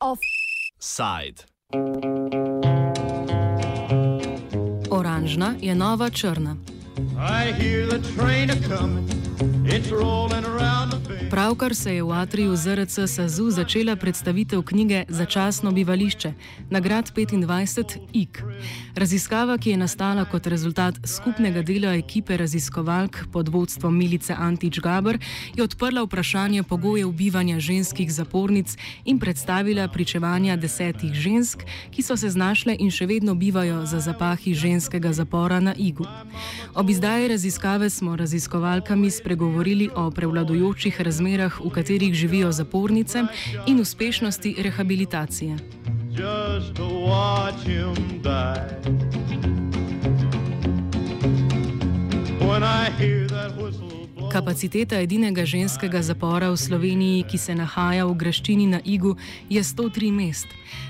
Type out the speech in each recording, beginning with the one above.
Offside. Oranžna je nova črna. Pravkar se je v atriju ZRC SAZU začela predstavitev knjige Začasno bivališče, nagrad 25 IK. Raziskava, ki je nastala kot rezultat skupnega dela ekipe raziskovalk pod vodstvom Milice Antič Gaber, je odprla vprašanje pogojev bivanja ženskih zapornic in predstavila pričevanja desetih žensk, ki so se znašle in še vedno bivajo za zapahi ženskega zapora na Igu. Ob izdaji raziskave smo raziskovalkami spregovorili o prevladujočih razmerah, v katerih živijo zapornice in uspešnosti rehabilitacije. Just to watch him die. When I hear that whistle. Kapaciteta edinega ženskega zapora v Sloveniji, ki se nahaja v Graščini na Igu, je 103 mest.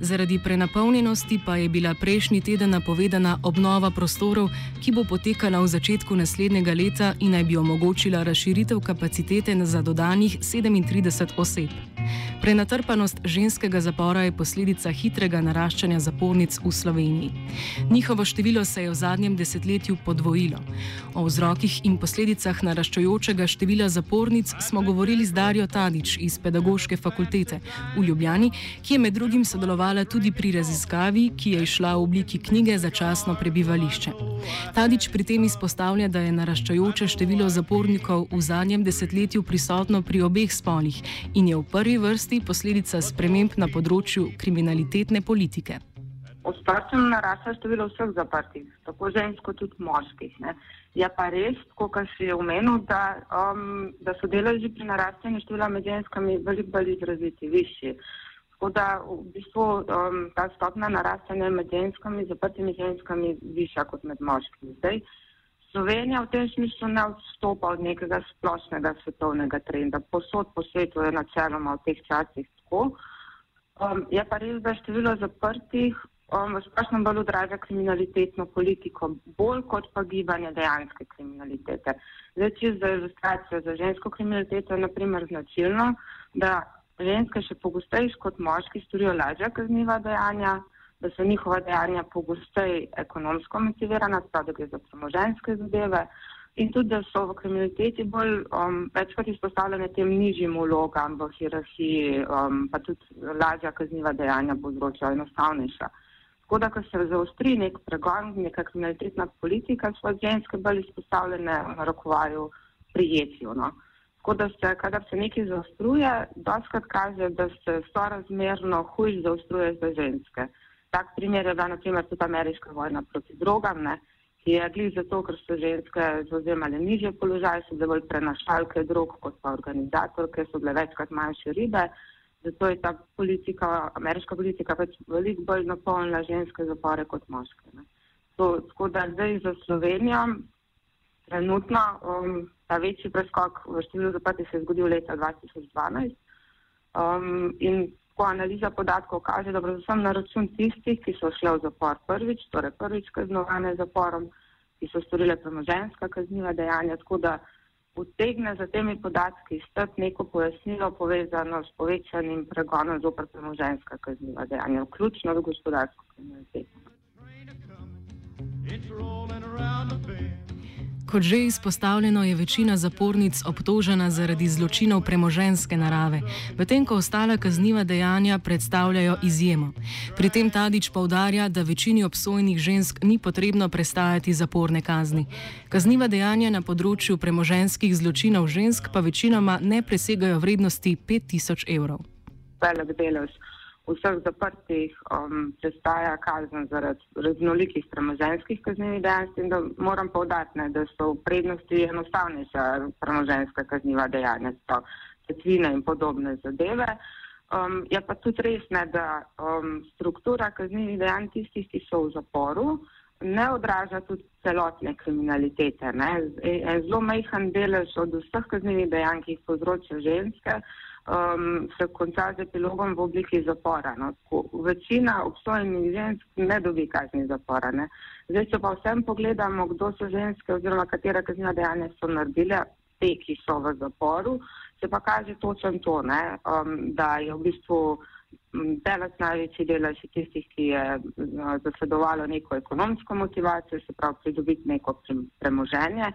Zaradi prenapolnjenosti pa je bila prejšnji teden napovedana obnova prostorov, ki bo potekala v začetku naslednjega leta in naj bi omogočila razširitev kapacitete za dodanih 37 oseb. Prenatrpanost ženskega zapora je posledica hitrega naraščanja zapornic v Sloveniji. Njihovo število se je v zadnjem desetletju podvojilo. O vzrokih in posledicah naraščajočega števila zapornic smo govorili z Darjo Tadič iz Pedagoške fakultete v Ljubljani, ki je med drugim sodelovala tudi pri raziskavi, ki je išla v obliki knjige Začasno prebivališče. Tadič pri tem izpostavlja, da je naraščajoče število zapornikov v zadnjem desetletju prisotno pri obeh spolih in je v prvi vrsti posledica sprememb na področju kriminalitetne politike. Ostarčeno narašča število vseh zaprtih, tako žensk kot tudi moških. Ne. Je pa res, kot si je omenil, da, um, da so deleži pri naraščanju števila med ženskami veliko bolj izraziti, višji. Tako da v bistvu um, ta stopna naraščanja med ženskami, zaprtimi ženskami, višja kot med moškimi. Zdaj, Slovenija v tem smislu ne odstopa od nekega splošnega svetovnega trenda. Posod po svetu je načeloma v teh časih tako. Um, je pa res, da število zaprtih um, v splošnem bolj odraža kriminalitetno politiko, bolj kot pa gibanje dejanske kriminalitete. Zdaj, če za ilustracijo za žensko kriminaliteto je naprimer značilno, da ženske še pogostejš kot moški storijo lažja kazniva dejanja, da so njihova dejanja pogosteje ekonomsko motivirana, da gre za premoženske zadeve in tudi, da so v kriminaliteti bolj um, večkrat izpostavljene tem nižjim vlogam v hierarhiji, um, pa tudi lažja kazniva dejanja povzročajo enostavnejša. Tako da, ko se zaostri nek pregon, neka kriminalitetna politika, so ženske bolj izpostavljene v narokovaju prijetju. No. Tako da se, kadar se nekaj zaostruje, doskrat kaže, da se sorazmerno hujš zaostruje za ženske. Tak primer je bila naprimer tudi ameriška vojna proti drogam, ne, ki je glih zato, ker so ženske zauzemale nižje položaje, so bile bolj prenašalke drog kot pa organizatorke, so bile večkrat manjše ribe. Zato je ta politika, ameriška politika pač veliko bolj napolnila ženske zapore kot moške. Ne. To, tako da zdaj za Slovenijo trenutno um, ta večji preskok v številu zaprtih se je zgodil leta 2012 um, in Ko analiza podatkov kaže, da predvsem na račun tistih, ki so šli v zapor prvič, torej prvič kaznovane zaporom, ki so storile premoženska kazniva dejanja, tako da utegne za temi podatki stati neko pojasnilo povezano s povečanim pregonom zopr premoženska kazniva dejanja, vključno z gospodarsko kriminaliteto. It's rolling around the bend. Kot že izpostavljeno, je večina zapornic obtožena zaradi zločinov premoženske narave, medtem ko ostala kazniva dejanja predstavljajo izjemo. Pri tem Tadič povdarja, da večini obsojenih žensk ni potrebno prestajati zaporne kazni. Kazniva dejanja na področju premoženskih zločinov žensk pa večinoma ne presegajo vrednosti 5000 evrov. Velik delež vseh zaprtih um, prestaja kazen zaradi raznolikih premoženskih kaznjivih dejanj, tem, da moram povdati, ne, da so v prednosti enostavnejša premoženska kazniva dejanja, so cetvine in podobne zadeve. Um, je pa tudi res, ne, da um, struktura kaznjivih dejanj tistih, ki so v zaporu, ne odraža tudi celotne kriminalitete. Ne. En zelo majhen delež od vseh kaznjivih dejanj, ki jih povzročajo ženske, um, se konča z epilogom v obliki zapora. No. Večina obsojenih žensk ne dobi kazni zapora. Ne. Zdaj, če pa vsem pogledamo, kdo so ženske oziroma katera kaznjiva dejanja so naredile, te, ki so v zaporu, se pa kaže točno to, ne, um, da je v bistvu delac največji delež tistih, ki je zasledovalo neko ekonomsko motivacijo, se pravi pridobiti neko premoženje.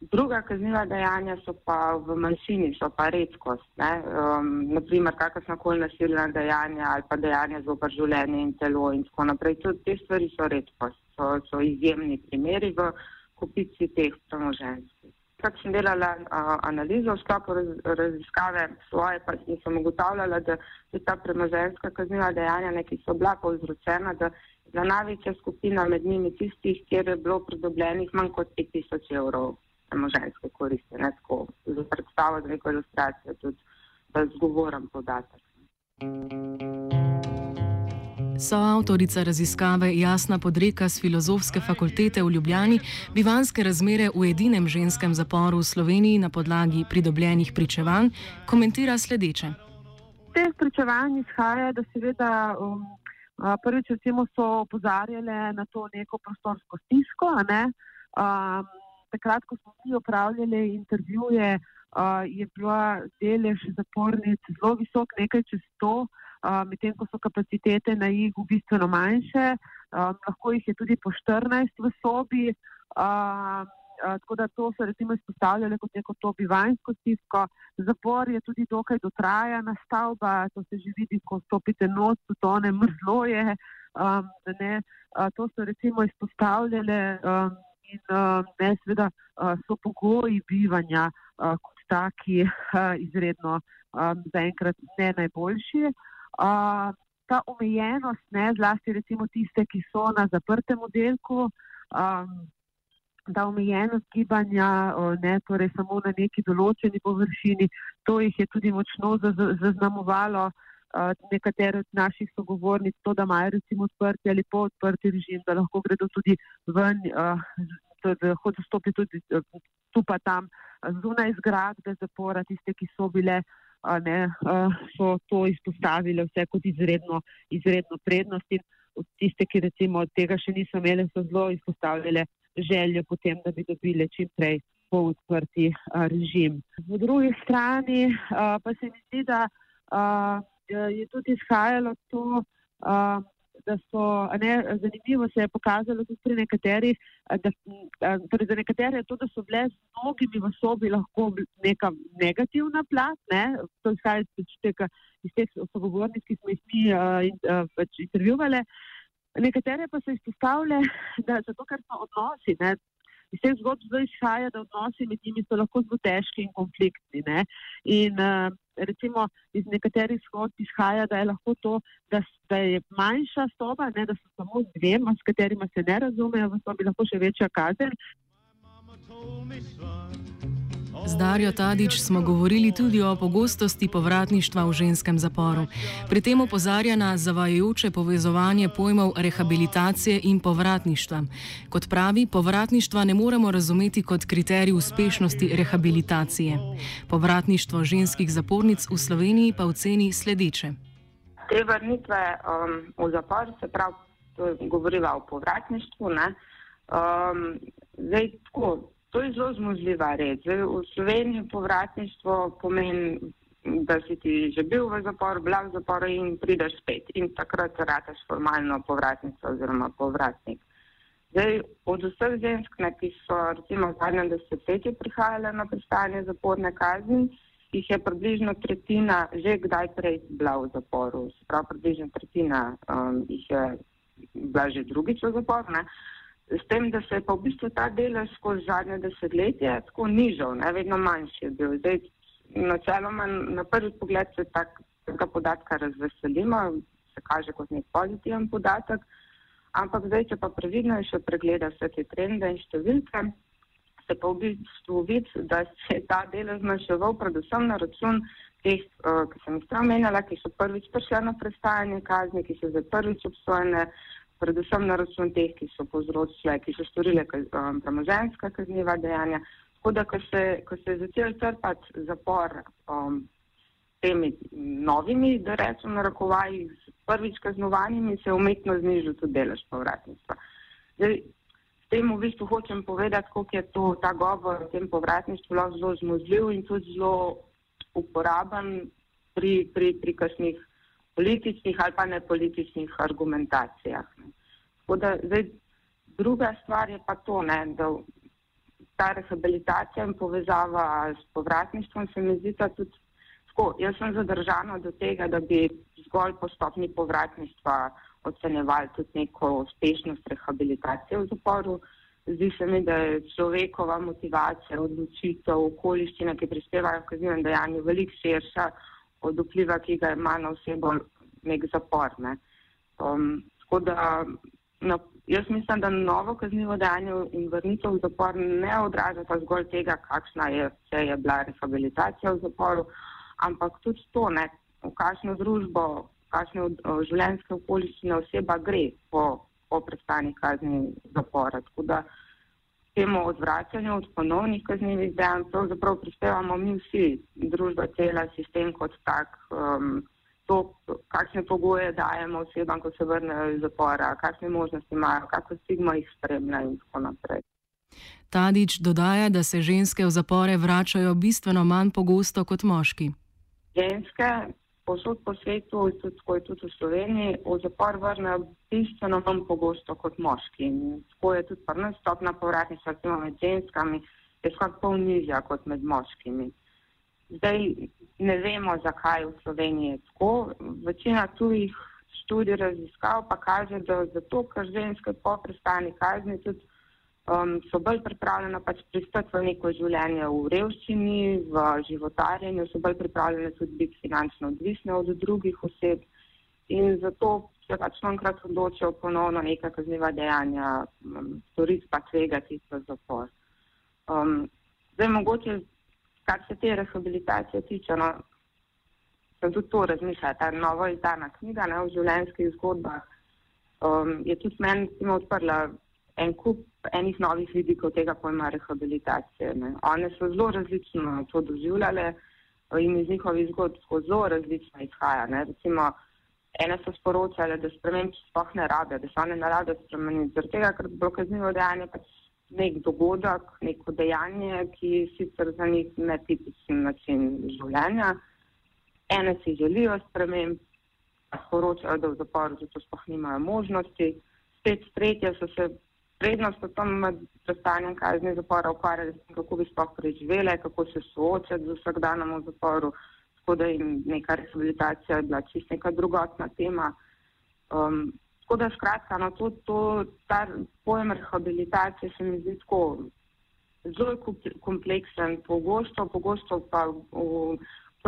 Druga kazniva dejanja so pa v manjšini, so pa redkost. Um, naprimer, kakršna koli nasilna dejanja ali pa dejanja z opr življenje in telo in tako naprej. Tudi te stvari so redkost, so, so izjemni primeri v kupici teh premoženskih. Kad sem delala uh, analizo v sklopu raz, raziskave svoje, pa sem ugotavljala, da je ta premoženska kazniva dejanja, neki so bila povzročena, da za največja skupina med njimi tistih, kjer je bilo pridobljenih manj kot 5000 evrov premoženske koristi. Ne, tako, za predstavo, za neko ilustracijo, tudi da zgovorim podatek. Soavtorica raziskave Jasna Podreka z Filozofske fakultete v Ljubljani bivanske razmere v edinem ženskem zaporu v Sloveniji na podlagi pridobljenih pričevanj komentira sledeče. Teh pričevanj izhaja, da seveda um, prvič recimo so opozarjale na to neko prostorsko stisko. Ne? Um, takrat, ko smo mi opravljali intervjuje, uh, je bila delež zapornic zelo visok, nekaj čez to medtem ko so kapacitete na jih bistveno manjše, um, lahko jih je tudi po 14 v sobi. Um, tako da to so recimo izpostavljali kot neko to bivanjsko stisko. Zapor je tudi dokaj dotrajana stavba, to se že vidi, ko stopite noč, to ne mrzlo je. Um, ne, to so recimo izpostavljali um, in um, ne, seveda uh, so pogoji bivanja uh, kot taki uh, izredno um, zaenkrat ne najboljši. Uh, Uh, ta omejenost, ne, zlasti recimo tiste, ki so na zaprtem oddelku, um, ta omejenost gibanja, ne, torej samo na neki določeni površini, to jih je tudi močno zaznamovalo uh, nekatere od naših sogovornic, to, da imajo recimo odprti ali po odprti režim, da lahko gredo tudi ven, uh, da lahko dostopijo tudi uh, tu pa tam zunaj zgradbe zapora, tiste, ki so bile ne, so to izpostavile vse kot izredno, izredno prednost in tiste, ki recimo od tega še niso imeli, so zelo izpostavljale željo potem, da bi dobile čim prej po odprti režim. V drugi strani pa se mi zdi, da je tudi izhajalo to, da so, ne, zanimivo se je pokazalo tudi pri nekaterih, da, torej za nekatere je to, da so bile z mnogimi v sobi lahko neka negativna plat, ne, to izhaja iz tega, iz teh sogovornic, ki smo jih mi uh, pač intervjuvali. Nekatere pa so izpostavljale, da zato, ker so odnosi, ne, iz teh zgodb zdaj izhaja, da odnosi med njimi so lahko zelo težki in konfliktni. Ne? In uh, recimo iz nekaterih zgodb izhaja, da je lahko to, da, da je manjša soba, ne, da so samo dvema, s katerima se ne razumejo, v sobi lahko še večja kazen. Z Darjo Tadič smo govorili tudi o pogostosti povratništva v ženskem zaporu. Pri tem opozarja na zavajajoče povezovanje pojmov rehabilitacije in povratništva. Kot pravi, povratništva ne moremo razumeti kot kriterij uspešnosti rehabilitacije. Povratništvo ženskih zapornic v Sloveniji pa oceni sledeče. Te vrnitve um, v zapor, se pravi, govorimo o povratništvu. Um, zdaj, tako, To je zelo zmožljiva reč. V Sloveniji povratništvo pomeni, da si ti že bil v zaporu, bila v zaporu in prideš spet. In takrat rataš formalno povratnico oziroma povratnik. Zdaj, od vseh žensk, ne, ki so recimo v zadnjem desetletju prihajale na prestanje zaporne kazni, jih je približno tretjina že kdaj prej bila v zaporu. Sprav približno tretjina um, jih je bila že drugič v zaporu. Ne. S tem, da se je pa v bistvu ta delež skozi zadnje desetletje tako nižal, ne, vedno manjši je bil. Zdaj, načeloma, na prvi pogled se tak, tega podatka razveselimo, se kaže kot nek pozitiven podatek, ampak zdaj, če pa previdno še pregleda vse te trende in številke, se pa v bistvu vidi, da se je ta delež zmanjševal predvsem na račun teh, uh, ki sem jih omenjala, ki so prvič prišle na prestajanje kazni, ki so zdaj prvič obsojene predvsem na račun teh, ki so povzročile, ki so storile um, premoženska kazniva dejanja. Tako da, ko se, ko se je začel črpati zapor um, temi novimi, da rečem na rakovaji, prvič kaznovanimi, se je umetno znižil tudi delež povratništva. Zdaj, s tem v bistvu hočem povedati, koliko je to, ta govor o tem povratništvu zelo zmozljiv in tudi zelo uporaben pri, pri, pri kasnih političnih ali pa nepolitičnih argumentacijah. Da, zdaj, druga stvar je pa to, ne, da ta rehabilitacija in povezava s povratništvom se mi zdi tudi tako. Jaz sem zadržana do tega, da bi zgolj po stopni povratništva ocenjevali tudi neko uspešnost rehabilitacije v zaporu. Zdi se mi, da je človekova motivacija, odločitev, okoliščina, ki prispevajo k kaznivem dejanju, veliko širša od vpliva, ki ga ima na osebo nek zapor. Ne. Um, da no, jaz mislim, da novo kaznivo dejanje in vrnitev v zapor ne odraža pa zgolj tega, kakšna je, je bila rehabilitacija v zaporu, ampak tudi to, ne, v kakšno družbo, kakšne življenjske okoliščine oseba gre po, po prestani kazni zapora. Tako da temu odvračanju od ponovnih kaznjivih dejanj pravzaprav prispevamo mi vsi, družba cela, sistem kot tak. Um, To, kakšne pogoje dajemo osebam, ko se vrnejo iz zapora, kakšne možnosti imajo, kako stigma jih spremlja in tako naprej. Tadič dodaja, da se ženske v zapore vračajo bistveno manj pogosto kot moški ženske posod po svetu, tudi, tudi, tudi v Sloveniji, v zapor vrnejo bistveno manj pogosto kot moški. In tako je tudi prva stopna povratnica, recimo med ženskami, je skoraj pol nižja kot med moškimi. Zdaj ne vemo, zakaj v Sloveniji je tako. Večina tujih študij raziskav pa kaže, da zato, ker ženske po prestani kazni tudi um, so bolj pripravljene pač pristati v neko življenje v revščini, v životarjenju, so bolj pripravljene tudi biti finančno odvisne od drugih oseb in zato se pač enkrat odločijo ponovno neka kazniva dejanja, um, storiti pa tvegati v zapor. Um, zdaj mogoče, kar se te rehabilitacije tiče, no, sem tudi to razmišljala, ta novo izdana knjiga ne, o življenjskih zgodbah um, je tudi meni odprla en kup enih novih vidikov tega pojma rehabilitacije. Ne. One so zelo različno to doživljale in iz njihovih zgodb zelo različno izhaja. Ne. Recimo, ene so sporočale, da sprememb sploh ne rabe, da se one ne rade spremeniti, zaradi tega, ker bo kaznivo dejanje pač nek dogodek, neko dejanje, ki sicer za njih ne tipičen način življenja. Ene si želijo sprememb, sporočajo, da v zaporu zato sploh nimajo možnosti. Spet tretje so se prednost v tem prestanjem kazni zapora ukvarjali s tem, kako bi sploh preživele, kako se soočati z vsakdanom v zaporu, tako da jim neka rehabilitacija je bila čist neka drugotna tema. Um, tako da skratka, no, to, to, ta pojem rehabilitacije se mi zdi tako zelo kompleksen, pogosto, pogosto pa v,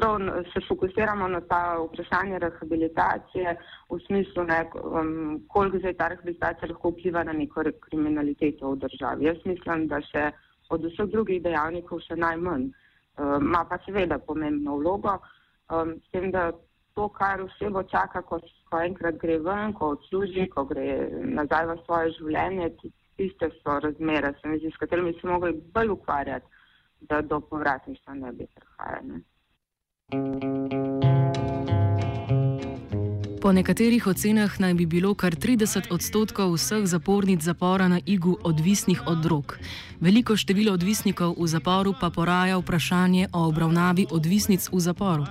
prav se fokusiramo na ta vprašanje rehabilitacije v smislu, ne, um, koliko zdaj ta rehabilitacija lahko vpliva na neko kriminaliteto v državi. Jaz mislim, da še od vseh drugih dejavnikov še najmanj. Um, Ma um, pa seveda pomembno vlogo, um, s tem, da to, kar osebo čaka, ko, ko enkrat gre ven, ko odsluži, ko gre nazaj v svoje življenje, tiste so razmere, zdi, s katerimi se mogli bolj ukvarjati, da do povratništva ne bi prihajali. Po nekaterih ocenah naj bi bilo kar 30 odstotkov vseh zapornic zapora na Igu odvisnih od drog. Veliko število odvisnikov v zaporu pa poraja vprašanje o obravnavi odvisnic v zaporu.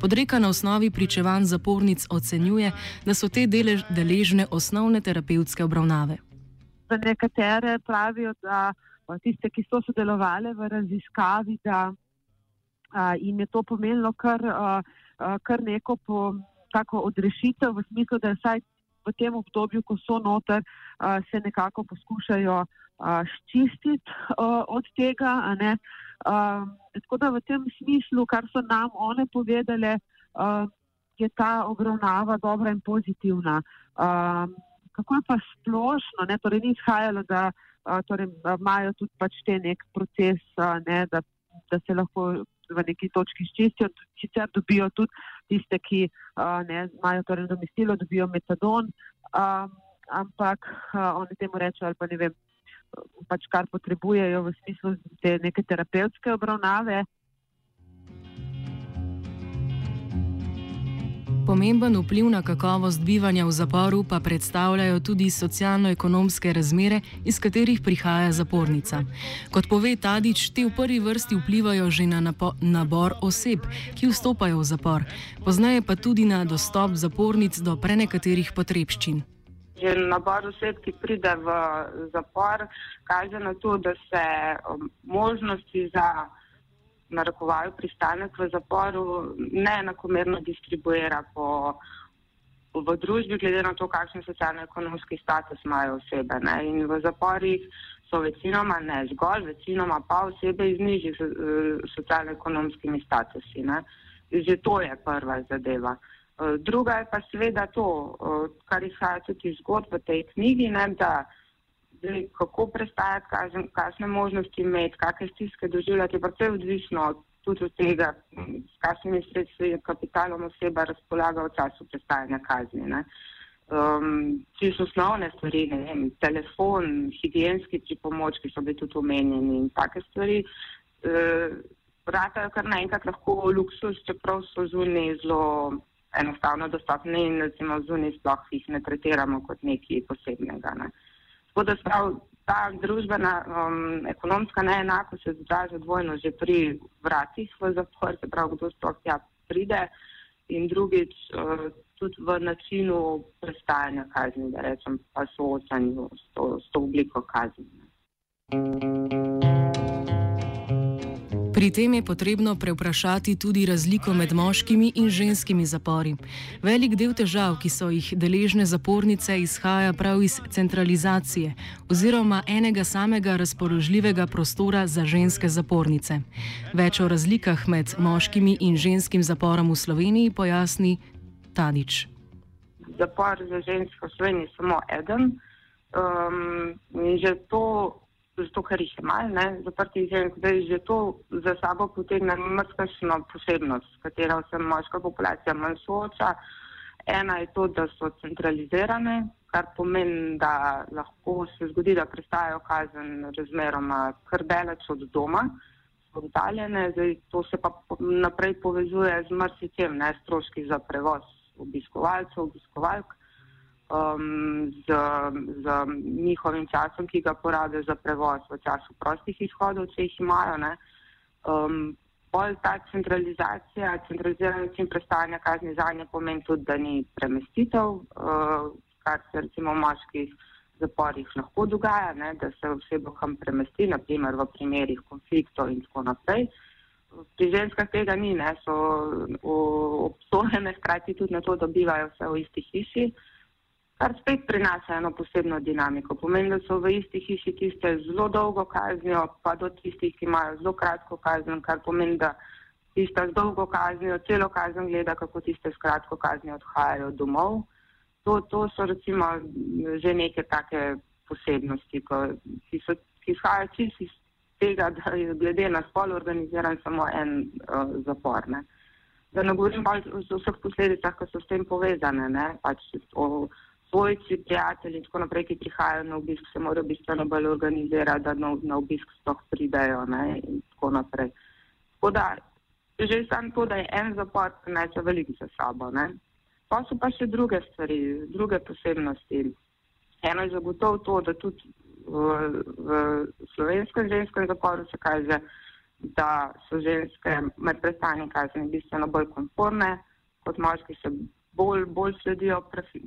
Podreka na osnovi pričevanj zapornic ocenjuje, da so te delež, deležne osnovne terapevtske obravnave. Za nekatere pravijo, da tiste, ki so sodelovali v raziskavi, da in je to pomenilo kar, kar neko po, tako odrešitev v smislu, da vsaj v tem obdobju, ko so noter, se nekako poskušajo ščistiti od tega. Tako da v tem smislu, kar so nam one povedale, je ta obravnava dobra in pozitivna. Kako je pa splošno, ne, torej ni izhajalo, da torej, imajo tudi pač te nek proces, ne, da, da se lahko v neki točki ščistijo, sicer dobijo tudi tiste, ki ne, imajo torej domestilo, dobijo metadon. Um, ampak uh, oni temu rečejo, ali pa ne vem, pač kar potrebujejo v smislu te neke terapevtske obravnave. Pomemben vpliv na kakovost bivanja v zaporu pa predstavljajo tudi socialno-ekonomske razmere, iz katerih prihaja zapornica. Kot pove Tadič, te v prvi vrsti vplivajo že na nabor oseb, ki vstopajo v zapor, poznaje pa tudi na dostop zapornic do prenekaterih potrebščin. Že nabor oseb, ki pride v zapor, kaže na to, da se um, možnosti za narekovaju pristanek v zaporu neenakomerno distribuira po, v družbi, glede na to, kakšen socialno-ekonomski status imajo osebe. Ne. In v zaporih so večinoma, ne zgolj, večinoma pa osebe iz nižjih socialno-ekonomskimi statusi. Ne. Že to je prva zadeva. Druga je pa seveda to, kar izhaja tudi iz zgodb v tej knjigi, ne, da Zdaj, kako prestajati, kakšne možnosti imeti, kakšne stiske doživljati, je pa vse odvisno tudi od tega, s kakšnimi sredstvi in kapitalom oseba razpolaga v času prestajanja kazni. Um, čisto osnovne stvari, ne vem, telefon, higijenski pripomočki so bili tudi omenjeni in take stvari. Uh, vratajo kar naenkrat lahko luksus, čeprav so zunaj zelo enostavno dostopni in zunaj sploh jih ne tretiramo kot nekaj posebnega. Ne. Uh, Tako da sprav, ta družbena um, ekonomska neenakost se izraža dvojno že pri vratih v zapor, se pravi, kdo sploh tja pride in drugič uh, tudi v načinu prestajanja kazni, da rečem, pa soočanju s to, s to obliko kazni. Pri tem je potrebno preuprašati tudi razliko med moškimi in ženskimi zapori. Velik del težav, ki so jih deležne zapornice, izhaja prav iz centralizacije oziroma enega samega razpoložljivega prostora za ženske zapornice. Več o razlikah med moškimi in ženskim zaporom v Sloveniji pojasni Tadič. Zapor za ženske v Sloveniji je samo eden. Um, že to zato ker jih je malo, zaprti žensk, da je že to za sabo potegne mrskašno posebnost, s katero se moška populacija manj sooča. Ena je to, da so centralizirane, kar pomeni, da lahko se zgodi, da prestajajo kazen razmeroma kar daleč od doma, so oddaljene, zdaj to se pa naprej povezuje z mrsičem, ne stroški za prevoz obiskovalcev, obiskovalk um, z, z njihovim časom, ki ga porabijo za prevoz v času prostih izhodov, če jih imajo. Um, Bolj ta centralizacija, centralizirani način prestajanja kazni za nje pomeni tudi, da ni premestitev, uh, kar se recimo v moških zaporih lahko dogaja, ne, da se osebo kam premesti, naprimer v primerih konfliktov in tako naprej. Pri ženskah tega ni, ne, so obsojene hkrati tudi na to, da bivajo vse v isti hiši. Uh, kar spet prinaša eno posebno dinamiko. Pomeni, da so v isti hiši tiste zelo dolgo kaznijo, pa do tistih, ki imajo zelo kratko kazen, kar pomeni, da tiste z dolgo kaznijo, celo kazen gleda, kako tiste s kratko kaznijo odhajajo domov. To, to so recimo že neke take posebnosti, ko, ki, so, ki izhajajo čisto iz tega, da je glede na spol organiziran samo en uh, zapor. Ne. Da ne govorim o vseh posledicah, ki so s tem povezane. Ne, pač o, svojci, prijatelji in tako naprej, ki prihajajo na obisk, se morajo bistveno bolj organizirati, da na, na obisk sploh pridejo ne, in tako naprej. Tako da že samo to, da je en zapor, prinese veliko za sabo. Ne. Pa so pa še druge stvari, druge posebnosti. Eno je zagotovo to, da tudi v, v slovenskem ženskem zaporu se kaže, da so ženske med prestanjem kazni bistveno bolj konforne, kot moški se bolj, bolj sledijo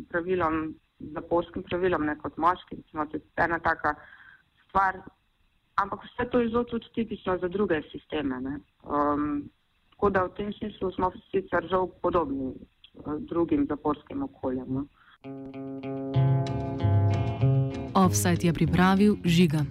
pravilom, zaporskim pravilom, ne kot moški. Recimo, to je ena taka stvar. Ampak vse to je zelo tudi tipično za druge sisteme. Um, tako da v tem smislu smo sicer žal podobni uh, drugim zaporskim okoljem. No. Offside je pripravil žiga.